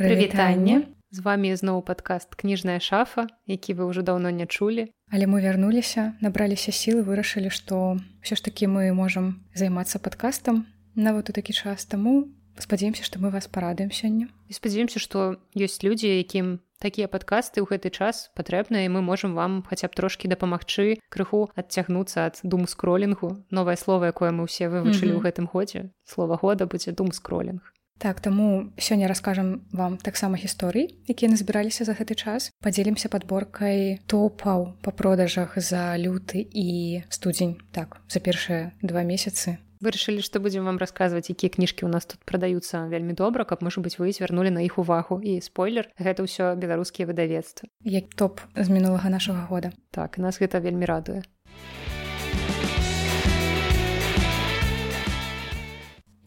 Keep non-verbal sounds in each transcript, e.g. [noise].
прывітанне з вами зноў падкаст кніжная шафа які вы ўжо даўно не чулі. Але мы вярнуліся набраліся сілы вырашылі што ўсё ж такі мы можам займацца падкастам нават у такі час. Таму спадзяемся што мы вас парадаем сёння. І спадзяемся што ёсць людзі якім такія падкасты ў гэты час патрэбныя мы можам вам хаця б трошкі дапамагчы крыху адцягнуцца ад дум скролінгу новае слово якое мы ўсе вывучылі ў mm -hmm. гэтым годзе. Слова года будзе дум скролінг Так таму сёння раскажам вам таксама гісторый, якія назбіраліся за гэты час. Падзелімся падборкай топаў па продажах за люты і студзень так за першыя два месяцы. Вырашылі, што будзем вам расказваць, якія кніжкі ў нас тут прадаюцца вельмі добра, каб можа быць вы звярнулі на іх увагу і спойлер гэта ўсё беларускія выдавецтвы. Як топ з мінулага нашага года. Так нас гэта вельмі радуе.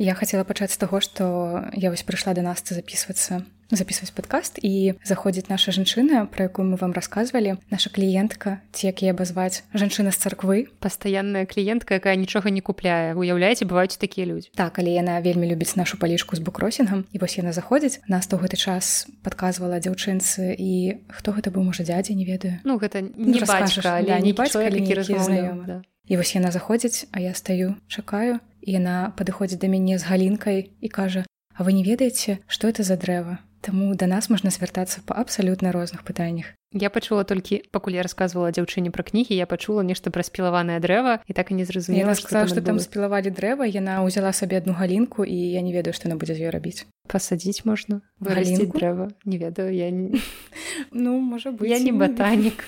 Я хацела пачаць з таго, што я вось прыйшла да нас записывацца записываць падкаст і заходзіць наша жанчына, пра якую мы вам рассказывалі, наша кліентка, ці як я абазваць жанчына з царквы. Пастаянная кліентка, якая нічога не купляе. Уяўляеце, бываюць такія людзі. Так, але яна вельмі любіць нашу палічку з букросінгам. І вось яна заходзіць. Нас то гэты час падказвала дзяўчынцы і хто гэта быў можа дзядзя не ведаю. Ну гэта не ну, бацька, але да, не бацька, які размаўляем. Да. І вось яна заходзіць, а я стаю, чакаю, і яна падыходзіць да мяне з галінкай і кажа: « А вы не ведаеце, што это за дрэва. Таму да нас можна звяртацца па абсалютна розных пытаннях. Я пачула толькі пакуль я рассказывала дзяўчыне пра кнігі, я пачула нешта пра спілаванае дрэва і так і не зразумела сказала, што там спілавалі дрэва, яна ўзяла сабе адну галінку і я не ведаю, што яна будзе з ёй рабіць. Пасадзіць можна дрэва не ведаю я не... [laughs] ну можа быть я не батанік.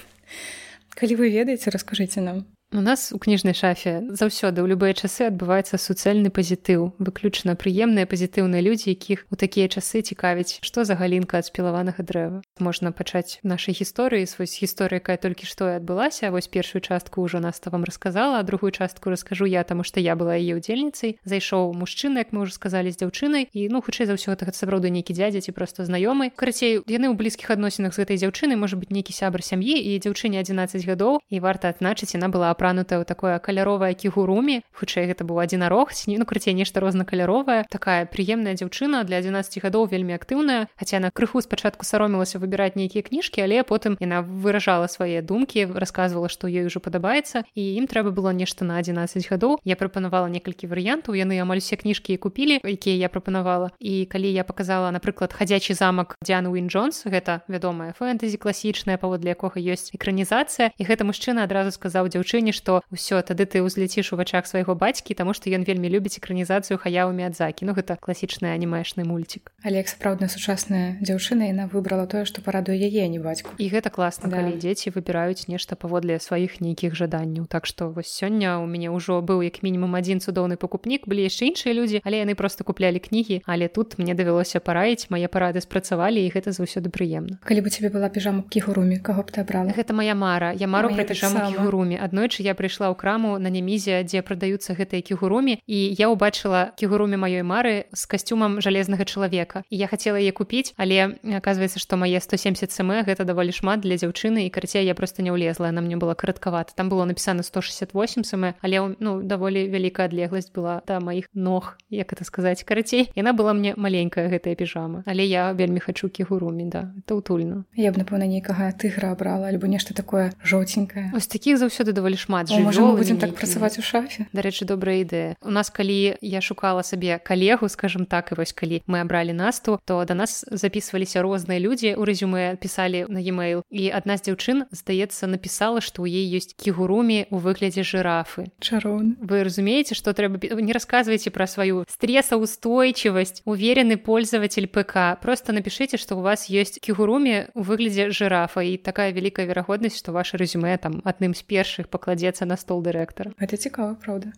Калі вы ведаеце, раскажыце нам. У нас у кніжнай шафе заўсёды ў любыя часы адбываецца суцэльны пазітыў, выключна прыемныя пазітыўныя людзі, якіх у такія часы цікавіць, што за галінка ад спілаванага дрэва. Можна пачаць нашай гісторыі свось гісторыя, якая толькі што і адбылася, вось першую частку ўжо наста вам расказала, а другую частку раскажу я, таму што я была яе ўдзельніцай. Зайшоў мужчына, як мы ўжо сказалі з дзяўчынай і ну хутчэй за ўсё гэта сапраўды нейкі дзядзя ці проста знаёмы. Карацей, яны ў блізкіх адносінах з гэтай дзяўчынай можа быць нейкі сябр сям'і і дзяўчыне 11 гадоў і варта адзначыць, яна была апранутая ў такое каляровае кігурумі хутчэй гэта быў адзін арог ці ну крыцей нешта рознакаляровая такая прыемная дзяўчына для 11 гадоў вельмі актыўная хаця на крыху спачатку саромілася выбіраць нейкія кніжкі але потым яна выражала свае думкі рассказывала што ёй ужо падабаецца і ім трэба было нешта на 11 гадоў я прапанавала некалькі варыянтаў. Яны амаль усе кніжкі купілі якія я прапанавала і калі я показала напрыклад хадзячы замак Дзяны Уін Джонс гэта вядомая фэнтэзі класічная паводле якога ёсць экранізацыя. І гэта мужчына адразу сказаў дзяўчыне што ўсё тады ты ўзляціш у вачах свайго бацькі таму што ён вельмі любіць экранізацыю хаяўмі адзакі ну гэта класічны анімешны мульцік але як сапраўдная сучасная дзяўчына яна выбрала тое што парадуе яе не бацьку. І гэта класна да. калі дзеці выбіраюць нешта паводле сваіх нейкіх жаданняў. Так што вось сёння у мяне ўжо быў як мінімум адзін цудоўны пакупнік былі яшчэ іншыя людзі але яны просто куплялі кнігі але тут мне давялося параіць мае парады спрацавалі і гэта заўсёды прыемна. Калі бы тебе была піжаму кігуруме каго б ты абрала? Гэта моя мара. Я мару пра піжаму гуруме аднойчы я прыйшла ў краму на нямізе дзе прадаюцца гэтыя кігурумі і я ўбачыла кігурумі маёй мары з касцюмам жалезнага чалавека. І я хацела яе купіць але оказывается што мае 170 см гэта даволі шмат для дзяўчыны і карцей я просто не ўлезла на мне было караткавата там было напісана 168 см але ну даволі вялікая адлегласць была да маіх ног як это сказаць карацей. Яна была мне маленькая гэтая піжама. Але я вельмі хачу кігурумі да это утульна я б напэўна нейкага тыгра абрала альбо нешта такое жоўценькае. Ось такіх заўсёды даволі шмат можа мы будзем так працаваць у шафе? Дарэчы добрая ідэя у нас калі я шукала сабе калегу скажем так і вось калі мы абралі насту то да нас записываліся розныя людзі у рэзюме пісалі на e-mail. І адна з дзяўчын здаецца напісала што ў ей ёсць кігурумі у выглядзе жирафы. Чарон вы разумееце что трэба не рассказывайте про сваю стрессаустойчивасць уверенный пользователь ПК просто напишите что у вас есть кігурумі у выглядзе жирафа. І такая вялікая верагоднасць что ваше рэзюме там адным з першых пакладзецца на стол дырэктара гэта цікава праўда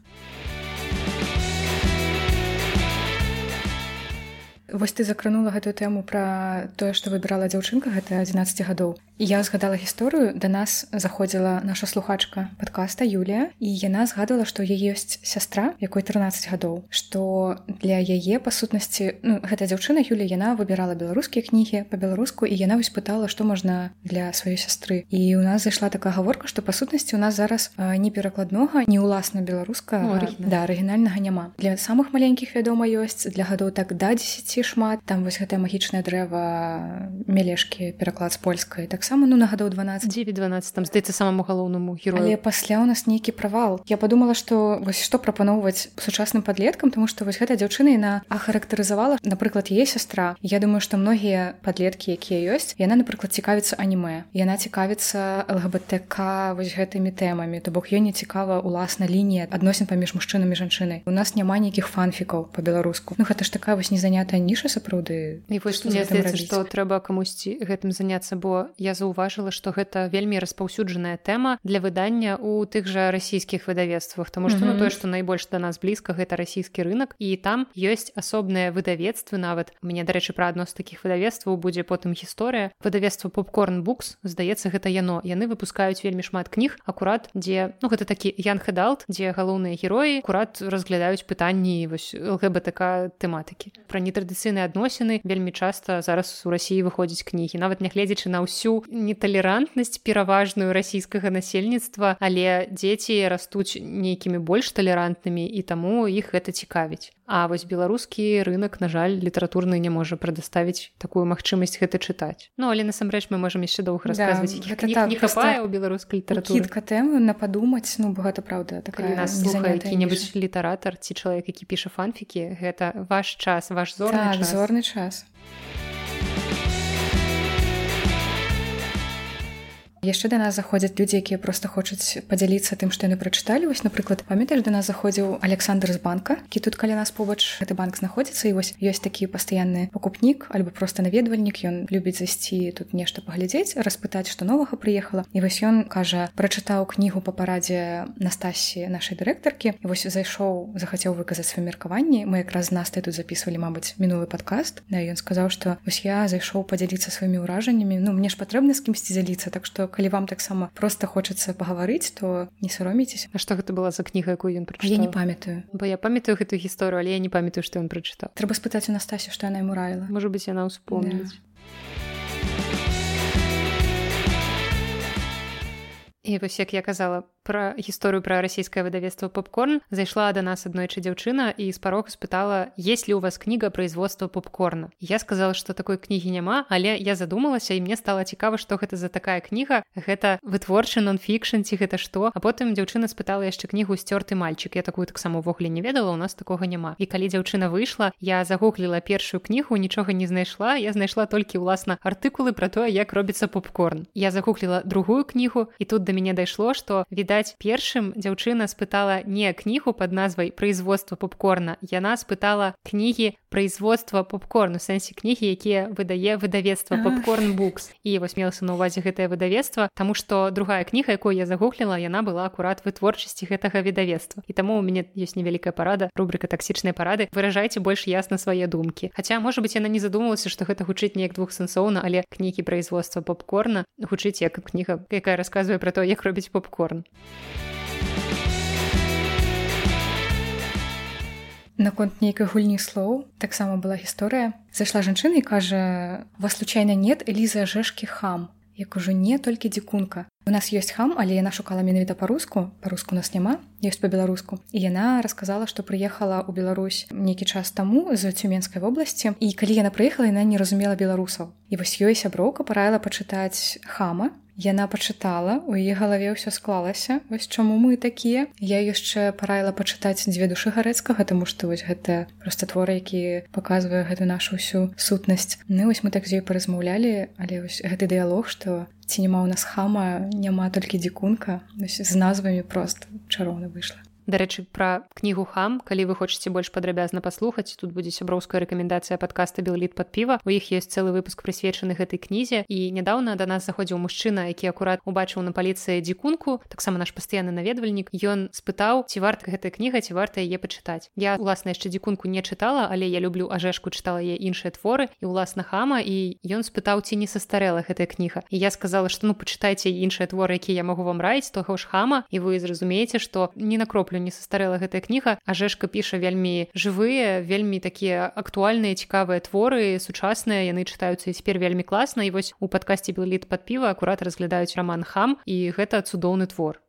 Вось ты закранула гэтую тэму пра тое што выбірала дзяўчынка гэта 11 гадоў я згадала гісторыю да нас заходзіла наша слухачка подкаста Юлія і яна згадала што яе ёсць сястра якой 13 гадоў што для яе па сутнасці ну, гэта дзяўчына Юля яна выбірала беларускія кнігі па-беларуску і яна вось пытала што можна для сваёй сястры. І у нас зайшла такая гаворка што па сутнасці у нас зараз не перакладнога не ўласна беларуска да арыгінальнага няма. Для самых маленькіх вядома ёсць для гадоў так да 10 шмат. Там вось гэтае магічнае дрэва мелешкі пераклад з польскай так таксама ну на гадоў 12 912 там здаецца самому галоўнаму герою. Але пасля у нас нейкі правал. Я подумала что вось што прапаноўваць сучасным подлеткам тому что вось гэта дзяўчына яна ахарактарызавала напрыклад е сястра. Я думаю что многія подлеткі якія ёсць яна напрыклад цікавіцца аніме. Яна цікавіцца лгбтк вось гэтымі тэмамі. То бок ёй не цікава уласна лінія адносін паміж мужчынамі жанчынай. У нас няма нейкіх фанфікаў по-беларуску Ну гэта ж такая вось незанятая ніша сапраўды. І вось што трэба камусьці гэтым заняцца бо я заўважыла што гэта вельмі распаўсюджаная тэма для выдання у тых жа расійскіх выдавецтвах тому что mm -hmm. ну тое што найбольш да нас блізка гэта расійскі рынок і там ёсць асобныя выдавецтвы нават. Мне дарэчы пра адно з такіх выдавецтваў будзе потым гісторыя. Выдавецтва попкорн букс здаецца гэта яно. Яны выпускаюць вельмі шмат кніг акурат дзе ну гэта такі ян хедалт дзе галоўныя героі акурат разглядаюць пытанні вось лгбтк тэматыкі. Пра нетрадыцыйныя адносіны вельмі часта зараз у рассіі выходзіць кнігі. Нават нягледзячы на ўсю неталерантнасць пераважную расійскага насельніцтва але дзеці растуць нейкімі больш талерантнымі і таму іх гэта цікавіць А вось беларускі рынок на жаль літаратурны не можа прадаставіць такую магчымасць гэта чытаць Ну але насамрэч мы можам яшчэ доўг расказваць да, так, не хапае у беларускай літаратурка тэмы на падумаць ну гэта праўда такая нас які-небудзь літаратар ці чалавек які піша фанфікі гэта ваш час ваш зорны так, час. зорны час. Яшчэ да нас заходзяць людзі якія просто хочуць падзяліцца тым што яны прачыталі. Вось напрыклад памятаеш да нас заходзіў александр з банка які тут каля нас побач. Гэты банк знаходзіцца і вось ёсць такі пастаянны пакупнік альбо просто наведвальнік. Ён любіць зайсці тут нешта паглядзець распытаць што новага прыехала. І вось ён кажа прачытаў кнігу па парадзе настасі нашай дырэктаркі. Вось зайшоў захацеў выказаць свае меркаванні мы якраз нас тут записывалі Мабыць мінулы падкаст. Да ён сказаў што вось я зайшоў падзяліцца сваімі ўражаннямі. Ну мне ж патрэбна з кімсьці дзяліцца так што калі вам таксама просто хочацца пагаварыць то не сароміцеся А што гэта была за кніга якую ён прачытаў? я не памятаю. Бо я памятаю гэтую гісторыю але я не памятаю што ён прачытаў. Трэба спытаць у настасі што яна ему раіла. Можа быть яна ўспомніць. Да. І вось як я казала пра гісторыю пра расійскае выдавецтва попкорн зайшла да нас аднойчы дзяўчына і з парога спытала есть ли у вас кніга производства попкорна я сказала что такой кнігі няма але я задумалася і мне стала цікава што гэта за такая кніга. Гэта вытворчы нон-фікшн ці гэта што? А потым дзяўчына спытала яшчэ кнігу сцёрты мальчик я такую таксама увогуле не ведала у нас такога няма. І калі дзяўчына выйшла я загугліла першую кнігу нічога не знайшла. Я знайшла толькі ўласна артыкулы про тое як робіцца попкорн я загугліла другую кнігу і тут да мяне дайшло што відаць першым дзяўчына спытала не кнігу под назвай производства попкорна яна спытала кнігі производства попкорну сэнсе кнігі якія выдае выдавецтва попкорн букс і вось мелася на увазе гэтае выдавецтва Таму што другая кніга якую я загугліла яна была акурат вытворчасці гэтага відавецтва і таму у мяне ёсць невялікая парада рубрика таксічнай парады выражайце больш ясна свае думкі. Хаця можа быть яна не задумалася што гэта гучыць неяк двухсэнсоўна але кнігі производства попкорна гучыць як кніга якая расказвае про то як робіць попкорн Наконт нейкай гульні слоў таксама была гісторыя. Зайшла жанчына і кажа: вас случайна нет Эліза жэшкі хам. Я кажу не толькі дзікунка. У нас ёсць хам, але яна шукала менавіта па-руску, па-руску нас няма, ёсць па-беларуску. І яна расказала, што прыехала ў Беларусь нейкі час таму з цюменскай вобласці. І калі яна прыехала, яна не разумела беларусаў. І вось ёй сяброўка параіла пачытаць хама, Яна пачытала у яе галаве ўсё склалася. Вось чаму мы такія. Я яшчэ параіла пачытаць дзве душы гарэцкага таму што вось гэта проста творы які паказвае гэту нашу ўсю сутнасць. Ну вось мы так з ёй паразмаўлялі але вось гэты дыялог што ці няма ў нас хама няма толькі дзікунка з назвамі прост чароўна выйшла дарэчы пра кнігу хам калі вы хочаце больш падрабязна паслухаць тут будзе сяброўская рэкамендацыя падкаста белліт пад піва у іх есть цэлы выпуск прысвечаны гэтай кнізе і нядаўна да нас заходзіў мужчына які акурат убачыў на паліцыі дзікунку таксама наш пастаянны наведвальнік. Ён спытаў ці варта гэтая кніга ці варта яе пачытаць? Я уласна яшчэ дзікунку не чытала але я люблю ажэшку чытала я іншыя творы і уласна хама і ён спытаў ці не састарэла гэтая кніга? І я сказала што ну пачытайце іншыя творы які я магу вам раіць того ж хама і вы зразумееце што не на кроплю не састарэла гэтая кніга ажэшка піша вельмі жывыя вельмі такія актуальныя цікавыя творы сучасныя яны чытаюцца і цяпер вельмі класна. І вось у падкасці белліт пад піва акурат разглядаюць роман хам і гэта цудоўны твор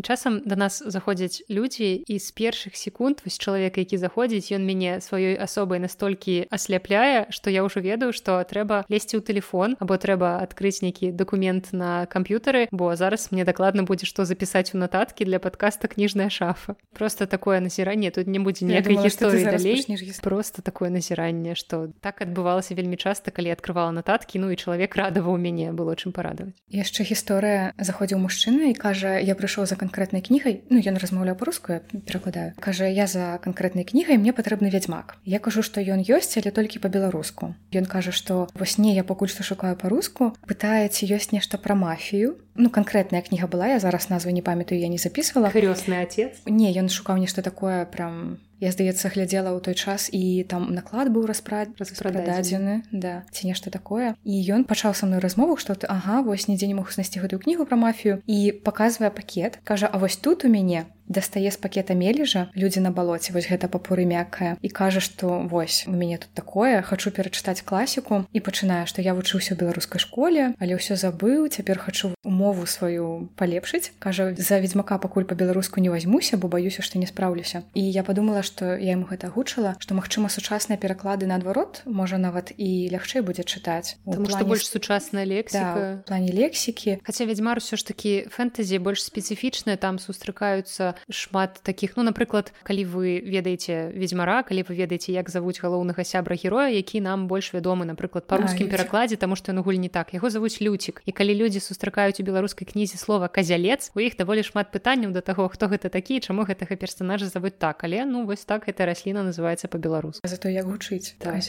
і часам да нас заходзяць людзі і з першых секунд вось чалавека які заходзіць ён мяне сваёй асобай настолькі асляпляе што я ўжо ведаю што трэба лезці ў телефон або трэба адкрыць нейкі дакумент на камп'ютары бо зараз мне дакладна будзе што запісаць у нататкі для подкаста кніжная шафа просто такое назіранне тут не будзе ніякай гісторыі далей просто такое назіранне што так адбывалася вельмі часта калі открывала нататкі ну і чалавек радаваў мяне было чым парадаваць яшчэ гісторыя. Заходзіў мужчына і кажа я прыйшоў за канкрэтнай кнігай ну ён размаўляў па-руску перакладаю кажа я за канкрэтнай кнігай мне патрэбны вядзьмак я кажу што ён ёсць але толькі па-беларуску ён кажа што вось не я пакуль што шукаю па-руску пытаецца ёсць нешта пра мафію ну канкрэтная кніга была я зараз назву не памятаю я не записывала. Хрёсны отец не ён шукаў нешта такое прям я здаецца глядзела ў той час і там наклад быў распраць распрададзены да ці нешта такое. І ён пачаў са мной размову што ты ага вось нідзе не мог знайсці гэтую кнігу пра мафію і паказвае пакет кажа А вось тут у мяне дастае з пакета мележа людзі на балоце вось гэта папуры мяккая і кажа што вось у мяне тут такое хачу перачытаць класіку і пачынае што я вучыўся ў беларускай школе але ўсё забыў цяпер хачу умову сваю палепшыць кажа за ведьзьмака пакуль па-беларуску не возьмуся бо баюся што не спраўлюся і я подумала што я ему гэта гучыла што магчыма сучасныя пераклады наадварот можа нават і лягчэй будзе чытаць плане... больш сучасная лексіка да, плане лексікі хаця вядзьмар усё ж такі фэнтэзі больш спецыфічная там сустракаюцца шмат таких ну напрыклад калі вы ведаеце ведьмара калі вы ведаеце як завуць галоўнага сябра героя які нам больш вядомы напрыклад па-русскім перакладзе таму што яны гуль не так. Яго завуць люцік і калі людзі сустракаюць у беларускай кнізе слова казялец у іх даволі шмат пытанняў да таго хто гэта такі чаму гэтага персонажа завуць так. Але ну вось так эта расліна называется по-беларуску за то як гучыць так.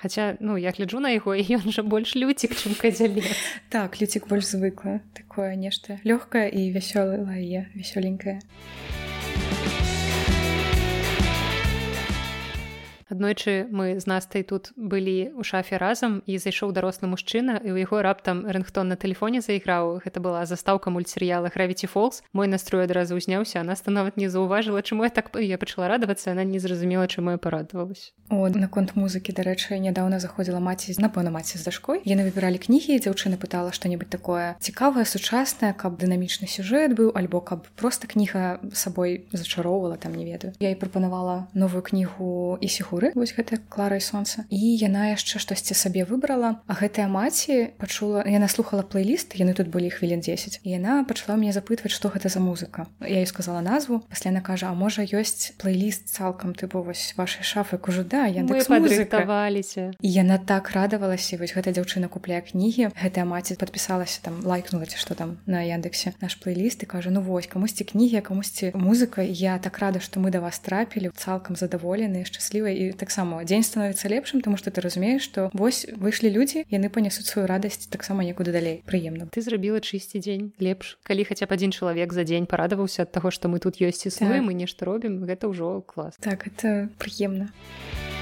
Хаця ну я гляджу на яго [laughs] і ён жа больш люцік чым казялец так люцік больш звыкла такое нешта лёгкае і вясёлая вясёленькая аднойчы мы з настай тут былі ў шафе разам і зайшоў дарослы мужчына і ў яго раптам рынгтон на тэлефоне зайграў гэта была застаўка мультсерыяла гравіці фолкс мой настрой адразу ўзняўся она становат не заўважыла чаму я так я пачала радавацца она не зразумела чаму я парадавалась. Наконт музыкі дарэчы нядаўна заходзіла маці напэўна маці з дашкой яны выбіралі кнігі дзяўчына пытала што-небудзь такое цікавае сучаснае каб дынамічны сюжэт быў альбо каб просто кніга сабой зачароўвала там не ведаю. Я і прапанавала новую кнігу і культуры вось гэта клара і сонца. І яна яшчэ штосьці сабе выбрала а гэтая маці пачула яна слухала плейліст яны тут былі хвілін 10 і яна пачала мне запытваць што гэта за музыка. Я ей сказала назву пасля яна кажа А можа ёсць плейліст цалкам тыпу вось вашай шафы кажу да я падрыхтаваліся. І яна так радавалася вось гэта дзяўчына купляе кнігі гэтая маці подпісалася там лайкнула ці што там на яндексе наш плейліст і кажа ну вось камусьці кнігі камусьці музыка я так рада што мы да вас трапілі цалкам задаволеныя шчаслівыя і таксама дзень становіцца лепшым тому что ты разумееш что вось выйшлі людзі яны панясуць сваю радасць таксама некуды далей прыемна ты зрабіла чысці дзень лепш. Калі хаця б адзін чалавек за дзень парадаваўся ад таго што мы тут ёсць існуем так. мы нешта робім гэта ўжо клас так это прыемна а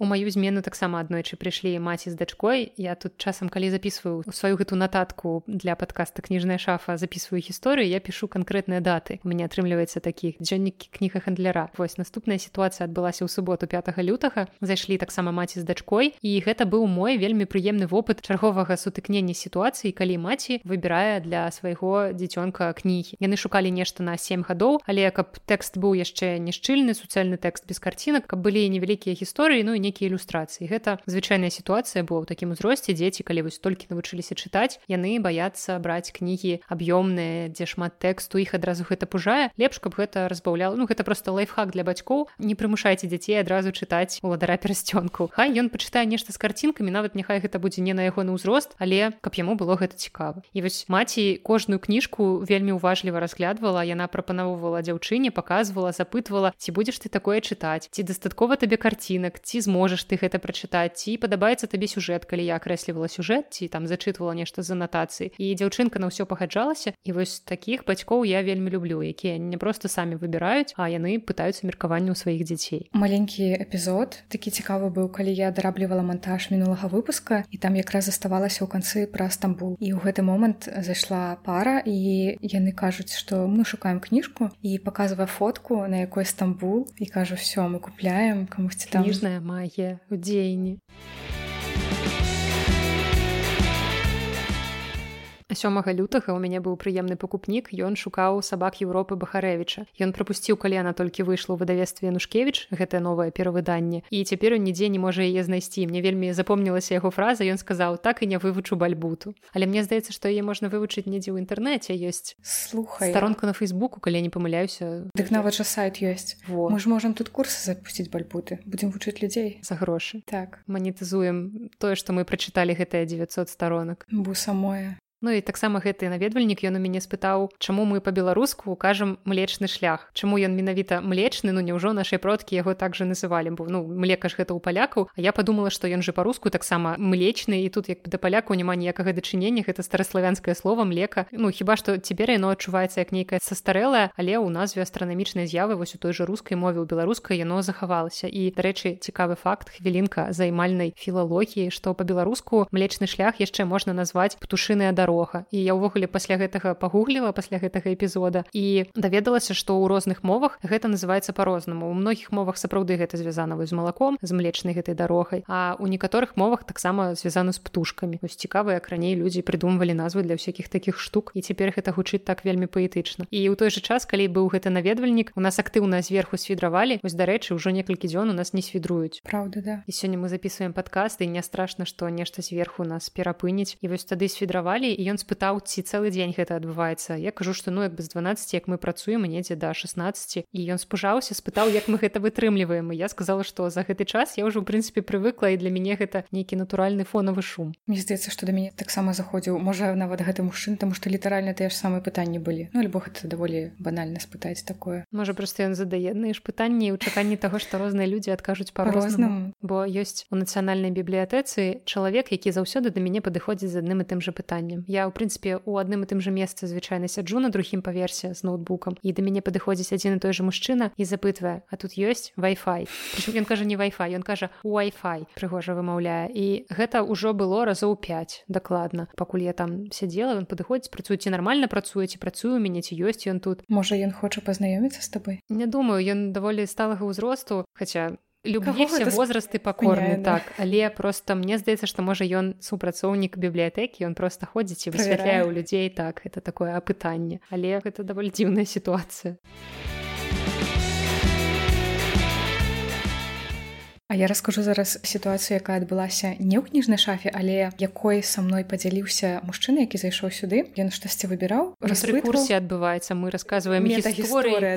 у маю змену таксама аднойчы прыйшлі маці з дачкой. Я тут часам калі записываю сваю гэту нататку для подкаста кніжная шафа записываю гісторыю я пишу канкрэтныя даты. У меня атрымліваецца таких дзённікі кніга хандляра вось наступная сітуацыя адбылася ў суботу 5 лютага. Зайшлі таксама маці з дачкой і гэта быў мой вельмі прыемны вопыт чарговага сутыкнення сітуацыі калі маці выбірае для свайго дзіцёнка кнігі. Яны шукалі нешта на 7 гадоў але каб тэкст быў яшчэ не шчыльны суцэльны тэкст без карцінак каб былі невялікія гісторыі ну і не нейкія ілюстрацыі. Гэта звычайная сітуацыя была ў такім узросце дзеці калі вось толькі навучыліся чытаць яны баяцца браць кнігі аб'ёмныя дзе шмат тэксту іх адразу гэта пужае. Лепш каб гэта разбаўляла ну гэта просто лайфхак для бацькоў. Не прымушайце дзяцей адразу чытаць уладара перасцёнку. Хай ён пачытае нешта з карцінкамі нават няхай гэта будзе не на ягоны ўзрост але каб яму было гэта цікава. І вось маці кожную кніжку вельмі уважліва разглядвала яна прапаноўвала дзяўчыне показывала запытвала ці будзеш ты такое чытаць? Ці дастаткова табе карцінак? Ці зможаш ты гэта прачытаць. Ці падабаецца табе сюжэт калі я акрэслівала сюжэт ці там зачытвала нешта з анатацыі. І дзяўчынка на ўсё пагаджалася. І вось такіх бацькоў я вельмі люблю якія не просто самі выбіраюць а яны пытаюцца меркаванню сваіх дзяцей. Маленькі эпізод. Такі цікавы быў калі я дараблівала монтаж мінулага выпуска і там якраз заставалася ў канцы пра стамбул. І ў гэты момант зайшла пара і яны кажуць што мы шукаем кніжку і показывае фотку на якой стамбул і кажу все мы купляем камусьці там ніжная магія у дзеянні сёмага лютага у мяне быў прыемны пакупнік ён шукаў сабак Еўропы бахарэвіча. Ён прапусціў калі яна толькі выйшла ў выдавестве янушкевич гэтае новае перавыданне і цяпер ён нідзе не можа яе знайсці. Мне вельмі запомнілася яго фраза ён сказаў так і не вывучу бальбуту але мне здаецца што яе можна вывучыць недзе ў інтэрнэце ёсць слухай. старонку на фейсбуку калі не памыляюся. Дык нават жа сайт ёсць. Во. Мы ж можам тут курсы запусціць бальбуты будзем вучыць людзей. За грошы. Так. Манетызуем тое што мы прачыталі гэтыя 900 старонак. Бу самое Ну і таксама гэты наведвальнік ён у мяне спытаў чаму мы па-беларуску кажам млечны шлях чаму ён менавіта млечны ну няўжо нашай продкі яго так жа называлі бо ну млека ж гэта ў палякаў. А я подумала што ён же па-руску таксама млечны і тут як да палякаў няма ніякага дачынення гэта стараславянскае слово млека Ну хіба што цяпер яно адчуваецца як нейкае састарэлае але ў назве астранамічнай з'явы вось у той жа рускай мове ў беларускай яно захавалася. І дарэчы цікавы факт хвілінка займальнай філалогіі што па-беларуску млечны шлях яшчэ можна назваць птушыная дарога дарога. І я ўвогуле пасля гэтага пагугліла пасля гэтага эпізода і даведалася што ў розных мовах гэта называецца по-рознаму у многіх мовах сапраўды гэта звязана з малаком з млечнай гэтай дарогай а у некаторых мовах таксама звязана з птушкамі. Вось цікава як раней людзі придумвалі назвы для ўсякіх такіх штук і цяпер гэта гучыць так вельмі паэтычна. І ў той жа час калі быў гэты наведвальнік у нас актыўна зверху свідравалі вось дарэчы ўжо некалькі дзён у нас не свідруюць. Праўда да. І сёння мы записываем падкасты не страшна што нешта зверху нас перапыніць. І вось тады свідравалі і ён спытаў ці цэлы дзень гэта адбываецца я кажу што ну як бы з 12 як мы працуем недзе да 16 і ён спужаўся спытаў як мы гэта вытрымліваем і я сказала што за гэты час я ўжо ў прынцыпе прывыкла і для мяне гэта нейкі натуральны фонавы шум. Мне здаецца што да мяне таксама заходзіў можа нават гэты мужчын таму што літаральна тыя ж самыя пытанні былі ну альбо гэта даволі банальна спытаць такое. Можа просто ён задаенны ж пытанні ў чаканні таго што розныя людзі адкажуць па-рознаму бо ёсць у нацыянальнай бібліятэцы чалавек які заўсёды да мяне падыходзіць з адным і тым жа пытаннем я ў прынцыпе у адным і тым жа месцы звычайна сяджу на другім паверсе з ноутбукам і да мяне падыходзіць адзін і той жа мужчына і запытвае а тут ёсць вай-фай прычым ён кажа не вай-фай ён кажа wi-fi прыгожа вымаўляе. І гэта ўжо было разоў 5 дакладна. Пакуль я там сядзела ён падыходзіць працуеце нармальна працуеце працую мяне ці ёсць ён тут. Можа ён хоча пазнаёміцца з табой? Не думаю ён даволі сталага ўзросту хаця люблі все возрасты пакорны спыняе, так але просто мне здаецца што можа ён супрацоўнік бібліятэкі ён просто ходзіць і высвятляе ў людзей так это такое апытанне але гэта даволі дзіўная сітуацыя а А я раскажу зараз сітуацыю, якая адбылася не ў кніжнай шафе, але якой са мной падзяліўся мужчына, які зайшоў сюды. Ён штосьці выбіраў курсе адбываецца мы рассказываем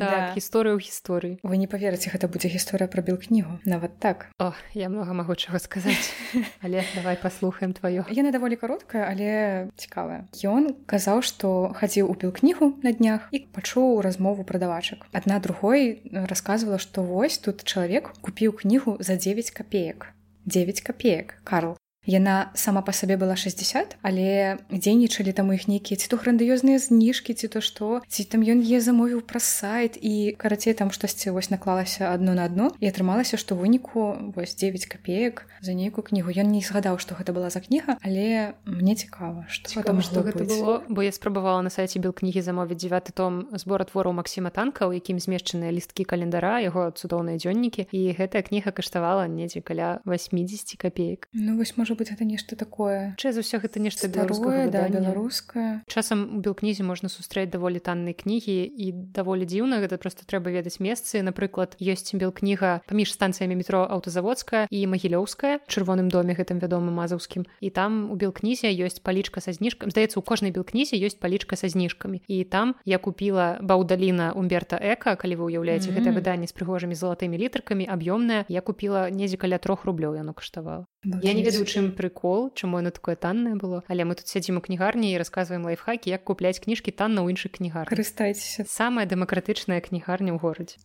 так, гісторыю гісторыі. Вы не паверыце, гэта будзе гісторыя пра білкнігу нават так. О я многа магу чаго сказаць. [laughs] Але давай паслухаем тваё. Яна даволі кароткая, але цікавая. Ён казаў, што хадзіў у білкнігу на днях і пачуў размову прадавачак. Адна другой расказвала, што вось тут чалавек купіў кнігу за 9 копеек. 9 копеек Карл Яна сама па сабе была 60, але дзейнічалі там іх нейкія ці то грандыёзныя зніжкі ці то што ці там ён е замовіў праз сайт і карацей там штосьці вось наклалася адно на адно і атрымалася што выніку вось 9 копеек за нейкую кнігу. Ён не згадаў што гэта была за кніга але мне цікава што там што гэта было бо я спрабавала на сайце бел кнігі замовіць 9 том збора твораў Масіма танка у якім змешчаныя лісткі календара яго цудоўныя дзённікі і гэтая кніга каштавала недзе каля 80 копеек Ну вось можа можа быть гэта нешта такое Чэ за ўсё гэта нешта старое да беларускае часам у белкнізе можна сустрэць даволі танныя кнігі і даволі дзіўна гэта просто трэба ведаць месцы. Напрыклад ёсць белкніга паміж станцыямі метро аўтазаводская і магілёўская чырвоным доме гэтым вядомым мазаўскім і там у белкнізе ёсць палічка са зніжкам здаецца у кожнай белкнізе ёсць палічка са зніжкамі і там я купила баўдаліна умберта эка калі вы уяўляеце mm -hmm. гэта выданне з прыгожымі залатымі літаркамі аб'ёмная я купила недзе каля трох рублёў яно каштавала Я не ведаю чым прыкол чаму яно такое таннае было. Але мы тут сядзім у кнігарні і расказваем лайфхакі як купляць кніжкі танна ў іншых кнігар карыстайцеся самая дэмакратычная кнігарня ў горадзе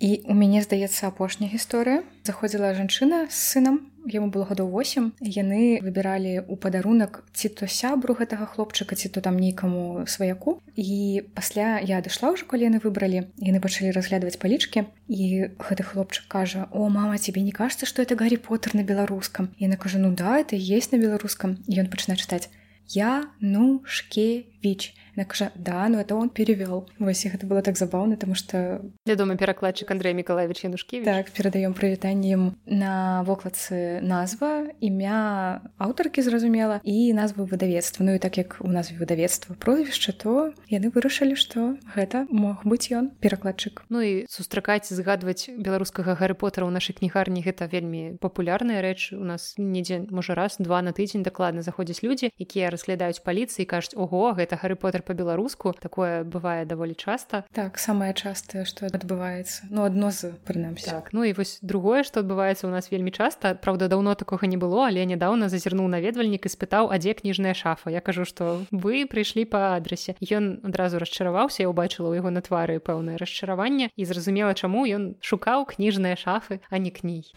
і у мяне здаецца апошняя гісторыя заходзіла жанчына з сынам яму было гадоў 8 яны выбіралі ў падарунак ці то сябру гэтага хлопчыка ці то там нейкаму сваяку. І пасля я адышла ўжо калі яны выбралі яны пачалі разглядваць палічкі. І гэты хлопчык кажа о мама тебе не кажется что это гарри поттер на беларускам яна кажа ну да это есть на беларускам ён пачынае чытаць я ну шкевіч Она кажа да ну это он перевёл вось гэта было так забаўна тому что вядомы перакладчык Андрей миколаевич янушкі так перадаём прывітаннем на вокладцы назва імя аўтаркі зразумела і назву выдавецтва. Ну і так як у назве выдавецтва прозвішча то яны вырашылі что гэта мог быць ён перакладчык Ну і сустракаць згадваць беларускага гары потара ў нашай кнігарні гэта вельмі папулярная рэч. У нас недзе можа раз два на тыдзень дакладна заходзяць людзі якія разглядаюць паліцыі кажуць ого гэта гары потар по-беларуску такое бывае даволі часта так самае частае что адбываецца ну адно з прынамсі так ну і вось другое что адбываецца у нас вельмі часта Праўда даўно такога не было але нядаўна зазірнуў наведвальнік і спытаў а дзе кніжная шафа. Я кажу что вы прыйшлі по адрасе ён адразу расчараваўся я убачыла ў яго на твары пэўнае расчараванне і зразумела чаму. Ён шукаў кніжныя шафы а не кніг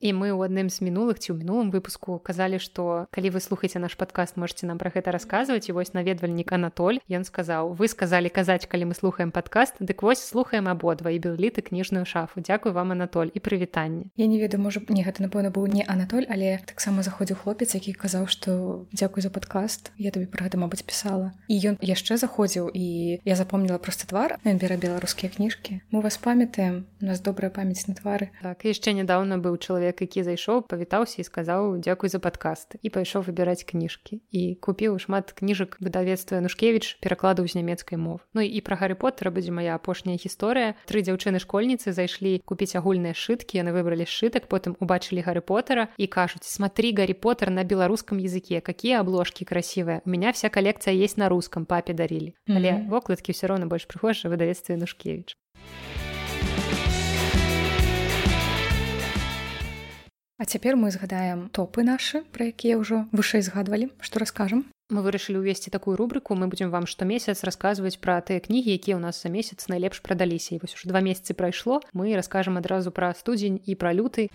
і мы ў адным з мінулых ці ў мінулым выпуску казалі што калі вы слухаеце наш падкаст можете нам пра гэта расказваць і вось наведвальнік Анатоль ён сказаў вы сказалі казаць калі мы слухаем падкаст дык вось слухаем абодва і белліты кніжную шафу Дякую вам Анатоль і прывітанне Я не ведаю можа не гэта напэўна быў не Анатоль але таксама заходзіў хлопец які казаў што дзякуй за падкаст я табе пра гэта мабыць пісала. І ён яшчэ заходзіў і я запомніла проста твар. Ён бера беларускія кніжкі. Мы вас памятаем у нас добрая памяць на твары. Так яшчэ нядаўна быў чалавек чалавек які зайшоў павітаўся і сказаў дзякуй за падкасты і пайшоў выбіраць кніжкі і купіў шмат кніжак выдавецтва нушкевич перакладаў з нямецкай мов Ну і пра гары поттера будзе моя апошняя гісторыя тры дзяўчыны школьніцы зайшлі купіць агульныя сшыткі яны выбралі сшытак потым убачылі гары поттера і кажуць смотри гарри поттер на беларускам языке какие обложки красивые. У меня вся калекцыя есть на рускам папе дарілі але вокладкі все роўна больш прыхожа выдавецтве нушкевич А цяпер мы згадаем топы нашы, пра якія ўжо вышэй згадвалі, што раскажам. Мы вырашылі ўвесці такую рубрыку, мы будзем вам штомесяц расказваць пра тыя кнігі, якія ў нас за месяц найлепш прадаліся. І вось уже два месяцы прайшло, мы раскажам адразу пра студзень і пра люты.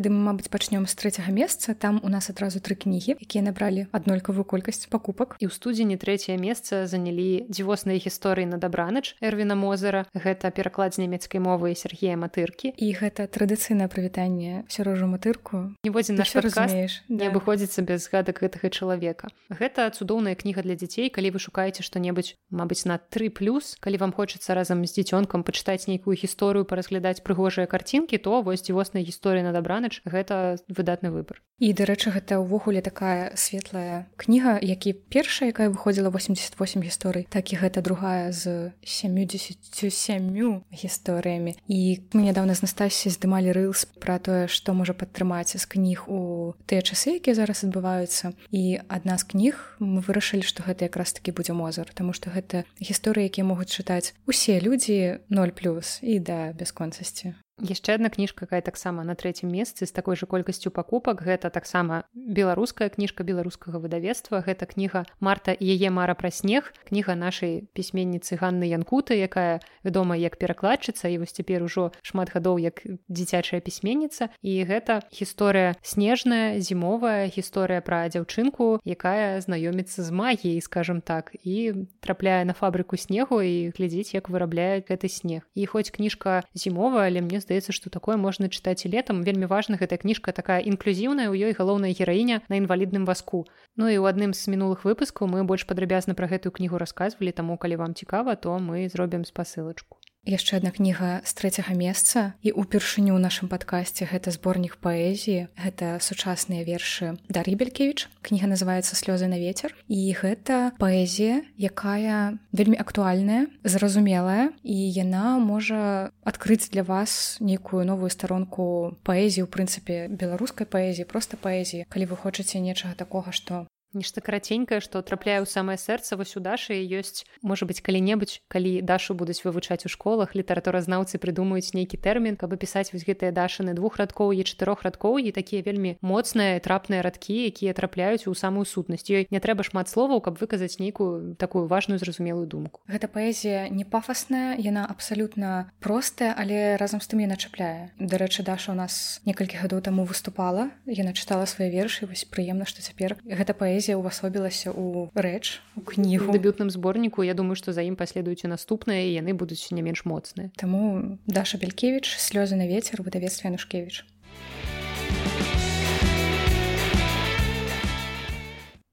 Тады мы мабыць пачнём з трэцяга месца там у нас адразу тры кнігі якія набралі аднолькавую колькасць пакупак і ў студзені трэцяе месца занялі дзівосныя гісторыі на дабранач эрвіна мозера гэта пераклад з нямецкай мовы Сергея матыркі і гэта традыцыйнае прывітанне сярожу матырку ніводзін наш разумееш не да. абыходзіцца без згадак гэтага чалавека гэта цудоўная кніга для дзяцей калі вы шукаеце што-небудзь Мабыць на тры плюс калі вам хочацца разам з дзіцёнкам пачытаць нейкую гісторыю паразглядаць прыгожыя карцінкі то вось дзівосная гісторыя на дабрана нанач гэта выдатны выбор і дарэчы гэта ўвогуле такая светлая кніга які першая якая выходзіла 88 гісторый так і гэта другая з 77 гісторыямі. І мы нядаўна з настасі здымалі рылс пра тое што можа падтрымаць з кніг у тыя часы якія зараз адбываюцца. І адна з кніг мы вырашылі што гэта якраз такі будзе мозар тому што гэта гісторыі якія могуць чытаць усе людзі 0 плюс і да бясконцасці яшчэ одна кніжка якая таксама на трэцім месцы з такой жа колькасцю пакупак. Гэта таксама беларуская кніжка беларускага выдавецтва. Гэта кніга марта і яе мара пра снег. Кніга нашай пісьменніцы ганны янкуты якая вядома як перакладчыца і вось цяпер ужо шмат гадоў як дзіцячая пісьменніца. І гэта гісторыя снежная зімовая гісторыя пра дзяўчынку якая знаёміцца з магіяй скажем так і трапляе на фабрыку снегу і глядзіць як вырабляе гэты снег. І хоць кніжка зімовая але мне здаецца здаецца што такое можна чытаць і летам. Вельмі важна гэтая кніжка такая інклюзіўная у ёй галоўная гераіня на інвалідным васку Ну і ў адным з мінулых выпускаў мы больш падрабязна пра гэтую кнігу расказвалі таму калі вам цікава то мы зробім спасылачку яшчэ одна кніга з трэцяга месца. І упершыню ў нашым падкасці гэта зборнік паэзіі. Гэта сучасныя вершы Дар'і Белькевич кніга называется слёзы на ветер і гэта паэзія якая вельмі актуальная зразумелая. І яна можа адкрыць для вас нейкую новую старонку паэзіі у прынцыпе беларускай паэзіі просто паэзіі калі вы хочаце нечага такога што нешта караценькае што трапляе ў самае сэрца вось у дашы ёсць можа быць калі-небудзь калі дашу будуць вывучаць у школах літаратуразнаўцы прыдумаюць нейкі тэрмін каб пісаць вось гэтыя дашаны двух радкоў і чатырох радкоў і такія вельмі моцныя трапныя радкі якія трапляюць у самую сутнасць ёй не трэба шмат словаў каб выказаць нейкую такую важную зразумелую думку. Гэта паэзія не пафасная яна абсалютна простая але разам з тым яна чапляе. Дарэчы даша у нас некалькі гадоў таму выступала яна чытала свае вершы вось прыемна што цяпер гэта паэзія паэзія ўвасобілася ў рэч у кнігу дэбютным зборніку Я думаю што за ім паследуюць і наступныя яны будуць не менш моцныя Таму Даша Белькевич слёзы на ветер выдавецтва Янушкевич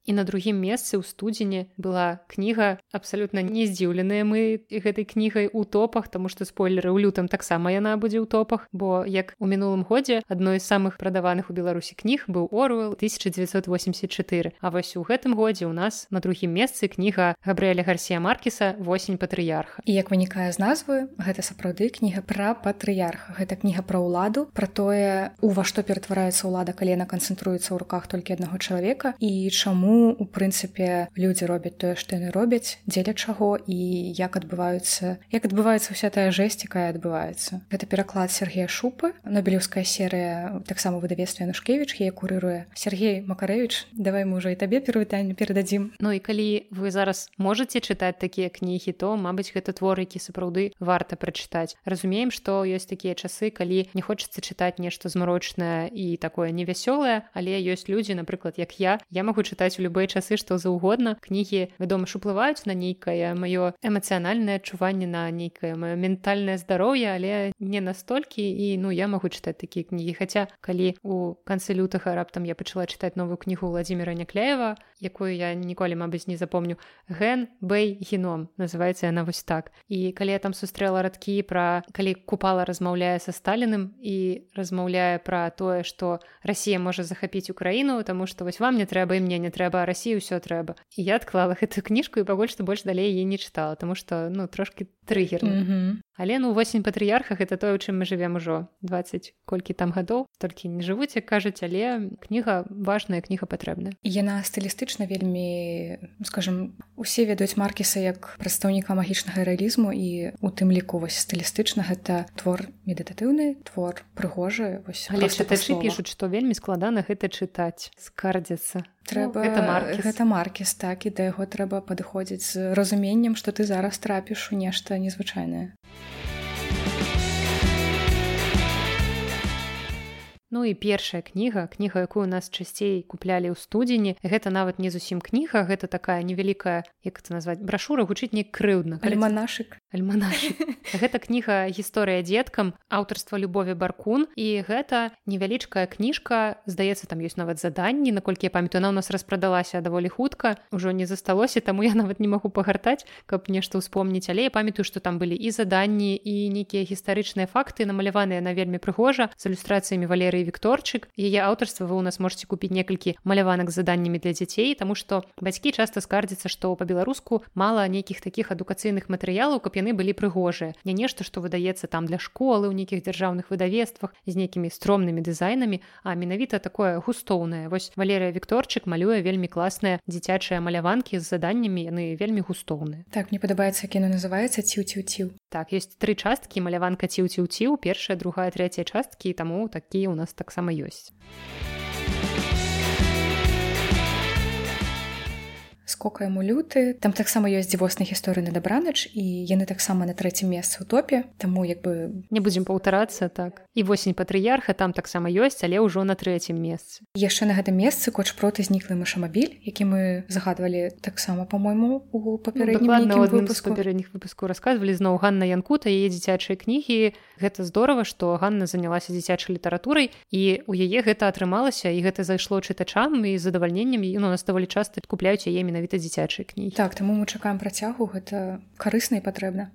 і на другім месцы ў студзені была кніга абсалютна не здзіўленыя мы гэтай кнігай у топах тому што спойлеры ў лютам таксама яна будзе ў топах бо як у мінулым годзе адной з самых прадаваных у беларусі кніг быў орвел 1984 А вось у гэтым годзе ў нас на другім месцы кніга габрыэля гарсія маркіса восень патрыярха і як вынікае з назвы гэта сапраўды кніга пра патрыярха. Гэта кніга пра ўладу пра тое у ва што ператвараецца ўлада калі яна канцэнтруецца ў руках толькі аднаго чалавека і чаму у прынцыпе людзі робяць тое што яны робяць дзеля чаго і як адбываюцца як адбываецца вся тая жэсць якая адбываецца. Гэта пераклад Сергея шупы. Нобелеўская серыя таксама выдавецтва Янушкевич яе курыруе Сергей макарэвич давай мы ўжо і табе перавітанне перададзім. Ну і калі вы зараз можете чытаць такія кнігі то Мабыць гэта твор які сапраўды варта прачытаць. Разумеем што ёсць такія часы калі не хочацца чытаць нешта змрочнае і такое невясёлае але ёсць людзі напрыклад як я. Я магу чытаць у любыя часы што заўгодна. Кнігі вядома ж уплываюць на нейкае маё эмацыянальнае адчуванне на нейкае маё ментальнае здароўе але не настолькі і ну я магу чытаць такія кнігі. Хаця калі у канцы лютага раптам я пачала чытаць новую кнігу владимира някляева якую я ніколі мабыць не запомню ген бэй геном называется яна вось так. І калі я там сустрэла радкі пра калі купала размаўляе са сталіным і размаўляе пра тое што Росія можа захапіць украіну таму што вось вам не трэба і мне не трэба трэба рассію ўсё трэба і я адклала гэтую [laughs] кніжку і пабольш што больш далей яе не чытала тому что ну трошки трыггер mm -hmm. Але ну восень патрыярхах это тое у чым мы живвем ужо 20 колькі там гадоў. Толькі не жывуць як кажуць але кніга важная кніга патрэбная. Яна стылістычна вельмі скажем усе ведаюць маркіса як прадстаўніка магічнага рэалізму і у тым ліку вось стылістычна гэта твор медытатыўны твор прыгожы вось але чытачы пішуць што вельмі складана гэта чытаць скардзяцца. Трэба ну, гэта маркіс. гэта маркіс так і да яго трэба падыходзіць з разуменнем што ты зараз трапіш у нешта незвычайнае Ну і першая кніга кніга якую у нас часцей куплялі ў студзені. Гэта нават не зусім кніга гэта такая невялікая як это назваць брашура гучыць не крыўдна. Альманашык. Альманашык. [laughs] Гэта кніга гісторыя дзеткам аўтарства любові баркун. І гэта невялічкая кніжка здаецца там ёсць нават заданні наколькі я памятаю она у нас распрадалася даволі хутка ўжо не засталося таму я нават не магу пагартаць каб нешта ўспомніць. Але я памятаю што там былі і заданні і нейкія гістарычныя факты намаляваныя на вельмі прыгожа з ілюстрацыямі валеры Вікторыі Вікторчык. Яе аўтарства вы ў нас можете купіць некалькі маляванак з заданнямі для дзяцей, таму што бацькі часта скардзяцца, што па-беларуску мала нейкіх такіх адукацыйных матэрыялаў, каб яны былі прыгожыя. Не нешта, што выдаецца там для школы ў нейкіх дзяржаўных выдавецтвах з нейкімі стромнымі дызайнамі, а менавіта такое густоўнае. Вось Валерыя Вікторчык малюе вельмі класныя дзіцячыя маляванкі з заданнямі яны вельмі густоўныя. Так мне падабаецца кіно называецца ціў-ціў-ціў. Так ёсць тры часткі маляванка ціў-ціў-ціў, першая, другая, трэцяя часткі, таму такія ў нас нас таксама ёсць. Скокаем у люты. Там таксама ёсць дзівосна гісторыі на дабранач і яны таксама на трэцім месцы ў топе. Таму як бы не будзем паўтарацца так. І восень патрыярха там таксама ёсць але ўжо на трэцім месцы. Яшчэ на гэтым месцы коч проты зніклы мышамабіль які мы загадвалі таксама по-мойму у папярэднім ну, папярэдніх выпуску расказвалі зноў Ганна янкута яе дзіцячыя кнігі. Гэта здорово што Ганна занялася дзіцячай літаратурай і у яе гэта атрымалася і гэта зайшло чытачам і задавальненнем і ну, нас даволі часта купляюць яе менавіта дзіцячыя кнігі так таму мы чакаем працягу гэта карысна і патрэбна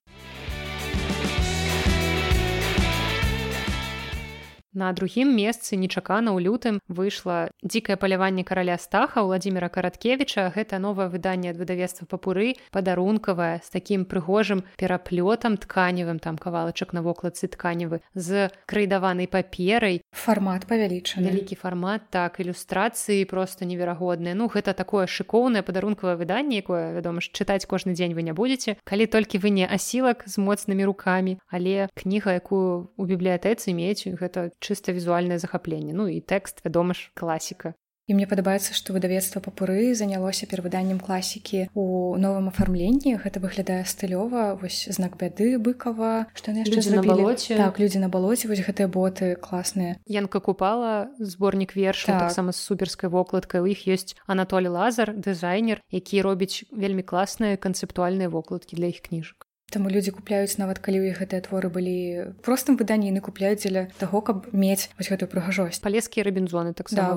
На другім месцы нечакана ў лютым выйшла дзікае паляванне караля стаха владимира караткевича гэта новае выданне ад выдавецтва папуры падарункавае з такім прыгожым пераплётам тканевым там кавалачак на вокладцы тканевы з крайдаванай паперай. Фармат павялічаны. Вялікі фармат так ілюстрацыі просто неверагодныя. Ну гэта такое шыкоўнае падарункавае выданне якое вядома ж чытаць кожны дзень вы не будетеце калі толькі вы не асілак з моцнымі рукамі але кніга якую у бібліятэцы мець гэта чыста візуальнае захапленне ну і тэкст вядома ж класіка І мне падабаецца што выдавецтва папуры занялося перавыданнем класікі у новым афармленні гэта выглядае стылёва вось знак бяды быкава. Што яшчэ на балоце. Так людзі на балоце вось гэтыя боты класныя. Янка купала зборнік верш так. таксама з суперскай вокладкай. У іх ёсць анатолі лазар дызайнер які робіць вельмі класныя канцэптуальныя вокладкі для іх кніжак Таму людзі купляюць нават калі ў іх гэтыя творы былі простым выданні яны купляюць дзеля таго каб мець вось гэтую прыгажосць. Палескія рабінзоны так да,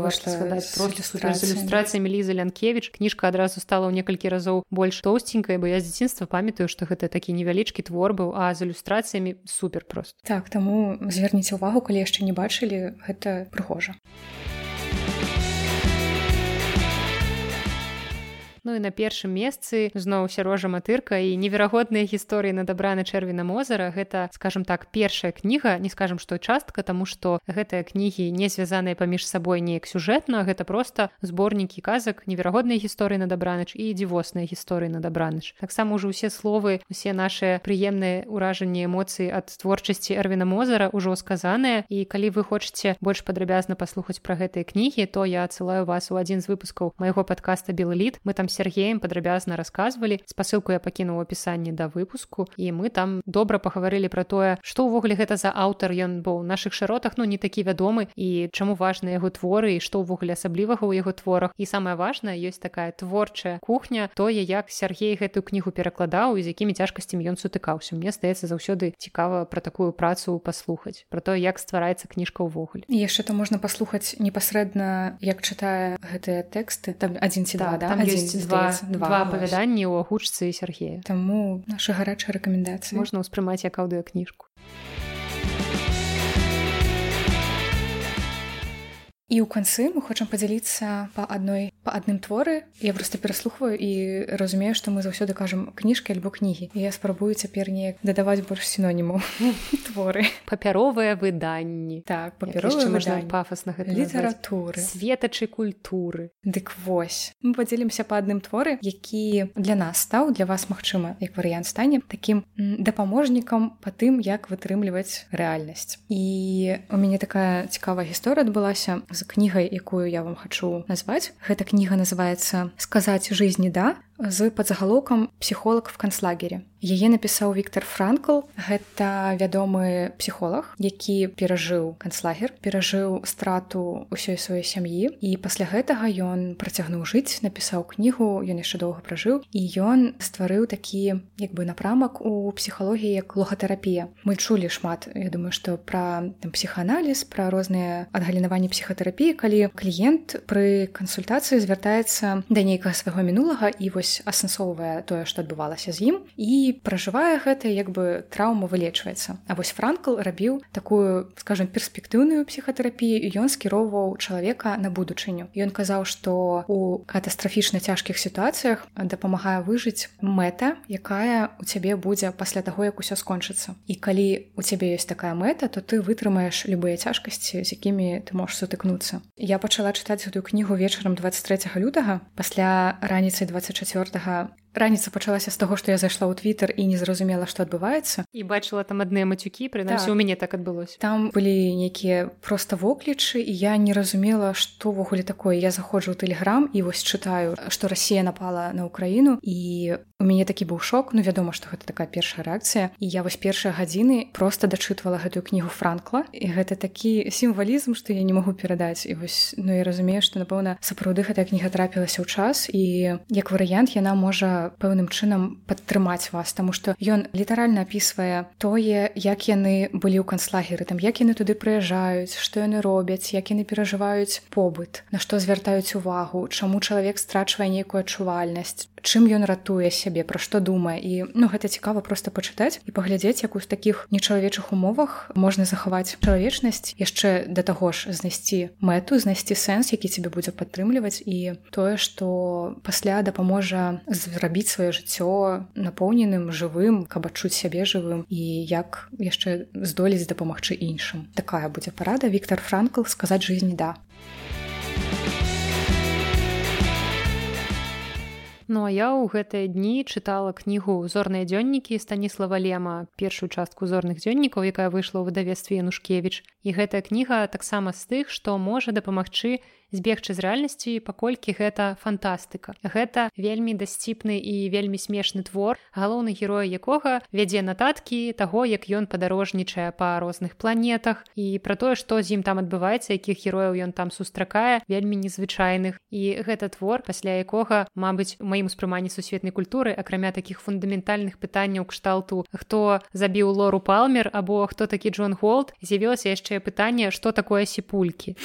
ілюстрацыямі ліза лянкевич кніжка адразу стала ў некалькі разоў больш тоўсценькая бо я з дзяцінства памятаю што гэта такі невялічкі твор быў а з ілюстрацыямі супер прост так таму звярніце ўвагу калі яшчэ не бачылі гэта прыгожа Ну і на першым месцы зноў сярожа матырка і неверагодныя гісторыі на дабрана чэрвіна мозара гэта скажем так першая кніга не скажем што частка таму што гэтыя кнігі не звязаныя паміж сабой неяк сюжэтна гэта просто зборнікі казак неверагодныя гісторыі на дабранач і дзівосныя гісторыі на дабранач. Таксама ўжо ўсе словы усе нашыя прыемныя ўражанні эмоцыі ад творчасці эрвіна мозара ўжо сказаныя. І калі вы хочаце больш падрабязна паслухаць пра гэтыя кнігі то я адсылаю вас у адзін з выпускаў майго подкаста белліт мы там Сергеем падрабязна расказвалі спасылку я пакінуў апісанні да выпуску і мы там добра пагаварылі пра тое што ўвогуле гэта за аўтар ён быў. Наших шыротах ну не такі вядомы і чаму важны яго творы і што ўвогуле асаблівага ў яго творах. І самае важнае ёсць такая творчая кухня тое як Сергей гэтую кнігу перакладаў і з якімі цяжкасцямі ён сутыкаўся. Мне здаецца заўсёды цікава пра такую працу паслухаць про то як ствараецца кніжка ўвогуле. Яшчэ то можна паслухаць непасрэдна як чытае гэтыя тэксты. Там адзін ці два да, там ёсць два, два апавяданні ў агучцы Сергея. Таму наша гарачая рэкамендацыя. Можна ўспрымаць як аўдыокніжку І ў канцы мы хочам падзяліцца па адной па адным творы. Я просто пераслухваю і разумею што мы заўсёды кажам кніжкі альбо кнігі. Я спрабую цяпер неяк дадаваць больш сіноніму [laughs] творы. Папяровыя выданні. Так пафаснага літаратуры. Светачай культуры. Дык вось. Мы падзелімся па адным творы які для нас стаў для вас магчыма як варыянт стане такім дапаможнікам па тым як вытрымліваць рэальнасць. І у мяне такая цікавая гісторыя адбылася з кнігай якую я вам хачу назваць гэта кніга называется сказаць жизни да з падзагалоўкам псіхолог в канцлагере яе напісаў Віктор франкл. Гэта вядомы псіхолог які перажыў канцлагер перажыў страту ўсёй сваёй сям'і. І пасля гэтага ён працягнуў жыць напісаў кнігу ён яшчэ доўга пражыў. І ён стварыў такі як бы напрамак у псіхалогіі як логатэрапія. Мы чулі шмат Я думаю што пра псіхааналіз пра розныя адгалінаванні псіхатэрапіі калі кліент пры кансультацыі звяртаецца да нейкага свайго мінулага і вось вось асэнсоўвае тое што адбывалася з ім і пражывае гэта як бы траўма вылечваецца. А вось франкл рабіў такую скажем перспектыўную псіхатэрапію і ён скіроўваў чалавека на будучыню. Ён казаў што у катастрафічна цяжкіх сітуацыях дапамагае выжыць мэта якая у цябе будзе пасля таго як усё скончыцца. І калі у цябе ёсць такая мэта то ты вытрымаеш любыя цяжкасці з якімі ты можаш сутыкнуцца. Я пачала чытаць гэтую кнігу вечарам 23 лютага пасля раніцай 24 4 раніца пачалася з таго што я зайшла ў твиттер і не зразумела што адбываецца. І бачыла там адныя мацюкі прынамсі так. у мяне так адбылося. Там былі нейкія просто воклічы і я не разумела што ўвогуле такое. Я заходжу ў тэлеграм і вось чытаю што Росія напала на ўкраіну і у мяне такі быў шок. Ну вядома што гэта такая першая рэакцыя. І я вось першыя гадзіны просто дачытвала гэтую кнігу франкла. І гэта такі сімвалізм што я не магу перадаць. І вось ну я разумею што напэўна сапраўды гэтая кніга трапілася ў час. І як варыянт яна можа пэўным чынам падтрымаць вас таму што ён літаральна апісвае тое як яны былі ў канцлагеры там як яны туды прыязджаюць што яны робяць як яны перажываюць побыт на што звяртаюць увагу чаму чалавек страчвае нейкую адчувальнасць чым ён ратуе сябе пра што думае. І ну гэта цікава просто пачытаць і паглядзець як у з такіх нечалавечых умовах можна захаваць чалавечнасць яшчэ да таго ж знайсці мэту знайсці сэнс які тебе будзе падтрымліваць і тое што пасля дапаможа зрабіць сваё жыццё напоўненым жывым каб адчуць сябе жывым і як яшчэ здолець дапамагчы іншым. Такая будзе парада. Віктор франкл сказаць жизнь да Ну а я ў гэтыя дні чытала кнігу зорныя дзённікі станіслава лема першую частку зорных дзённікаў якая выйшла ў выдавестве янушкевич і гэтая кніга таксама з тых што можа дапамагчы збегчы з рэальнасці паколькі гэта фантастыка. Гэта вельмі дасціпны і вельмі смешны твор галоўны герой якога вядзе нататкі таго як ён падарожнічае па розных планетах і пра тое што з ім там адбываецца якіх герояў ён там сустракае вельмі незвычайных. І гэта твор пасля якога Мабыць у маім успрыманні сусветнай культуры акрамя такіх фундаментальных пытанняў кшталту хто забіў лору палмер або хто такі Джон Голд з'явілася яшчэ пытанне што такое сіпулькі.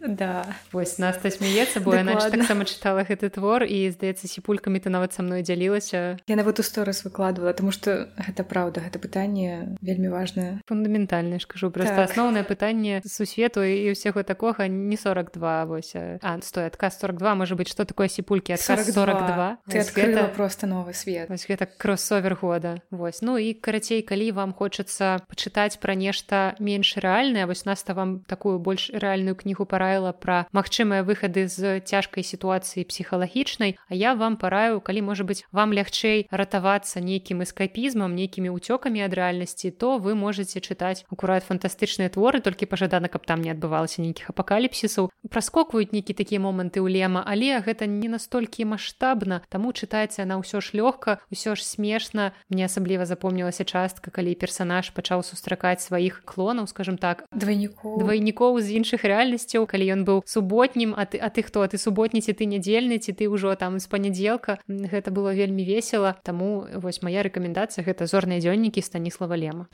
Да. Вось наста смяецца бо яна таксама чытала гэты твор і здаецца сіпулькамі ты нават са мной дзялілася я нават у сторыс выкладывала тому что гэта праўда гэта пытанне вельмі важное фундаментальна ж кажу просто так. асноўнае пытанне сусвету і ўсяго такога не 42 вось а стой адказ 42 можа быть что такое сіпулькі адказ 42 ты гэта просто новы свет. Вось гэта кроссовер года. Вось. Ну і карацей калі вам хочацца пачытаць пра нешта менш рэальнае вось наста вам такую больш рэальную кнігу параіла пра магчым магчымыя выхады з цяжкай сітуацыі псіхалагічнай А я вам параю калі можа быть вам лягчэй ратавацца нейкім эскапізмам нейкімі ўцёкамі ад рэальнасці то вы можете чытаць акурат фантастычныя творы толькі пажадана каб там не адбывалася нейкіх апакаліпсісаў. Праскокваюць нейкі такія моманты ў лема але гэта не настолькі маштабна таму чытаецца на ўсё ж лёгка ўсё ж смешна. Мне асабліва запомнілася частка калі персанаж пачаў сустракаць сваіх клонаў скажем так двайнікоў. двайнікоў з іншых рэальнасцяў. Калі ён быў субой суботнім а ты а ты хто? Ты суботніці ты нядзельны ці ты ўжо там з панядзелка? Гэта было вельмі весела. Таму вось моя рэкамендацыя гэта зорныя дзённікі станіслава лема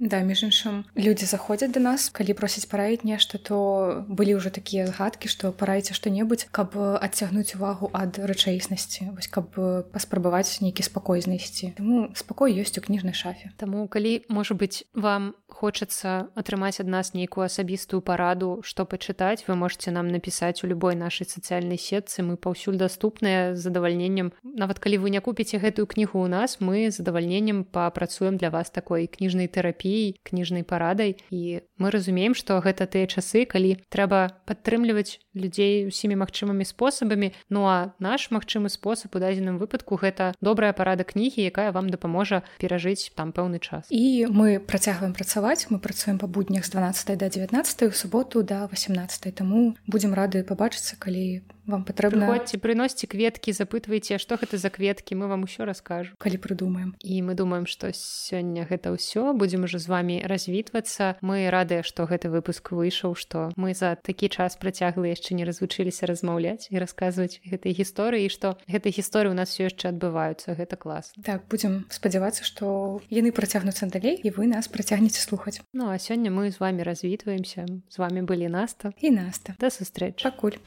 Да між іншым людзі заходзяць да нас калі просяць параіць нешта то былі ўжо такія згадкі што параіце што-небудзь каб адцягнуць увагу ад рэчаіснасці вось каб паспрабаваць нейкі спакой знайсці. Таму спакой ёсць у кніжнай шафе. Таму калі можа быць вам хочацца атрымаць ад нас нейкую асабістую параду што пачытаць вы можете нам напісаць у любой нашай сацыяльнай сетцы. Мы паўсюль даступныя з задавальненнем. Нават калі вы не купіце гэтую кнігу ў нас мы задавальненнем папрацуем для вас такой кніжнай тэрапіі тэрапіяй кніжнай парадай і мы разумеем што гэта тыя часы калі трэба падтрымліваць людзей усімі магчымымі спосабамі. Ну а наш магчымы спосаб у дадзеным выпадку гэта добрая парада кнігі якая вам дапаможа перажыць там пэўны час. І мы працягваем працаваць. Мы працуем па буднях з 12 до 19 у суботу до 18 таму будзем рады пабачыцца калі вам патрэбна ці прыносьце кветкі запытвайце што гэта за кветкі мы вам усё раскажу калі прыдумаем і мы думаем што сёння гэта ўсё будзем уже з вами развітвацца. Мы радыя што гэты выпуск выйшаў што мы за такі час працяглы яшчэ не развучыліся размаўляць і расказваць гэтай гісторыі што гэтай гісторыі у нас все яшчэ адбываюцца. Гэта клас так будзем спадзявацца што яны працягнуцца далей і вы нас працягнеце слухаць. Ну а сёння мы з вами развітваемся. З вами былі наста. І наста. Да сустрэч пакуль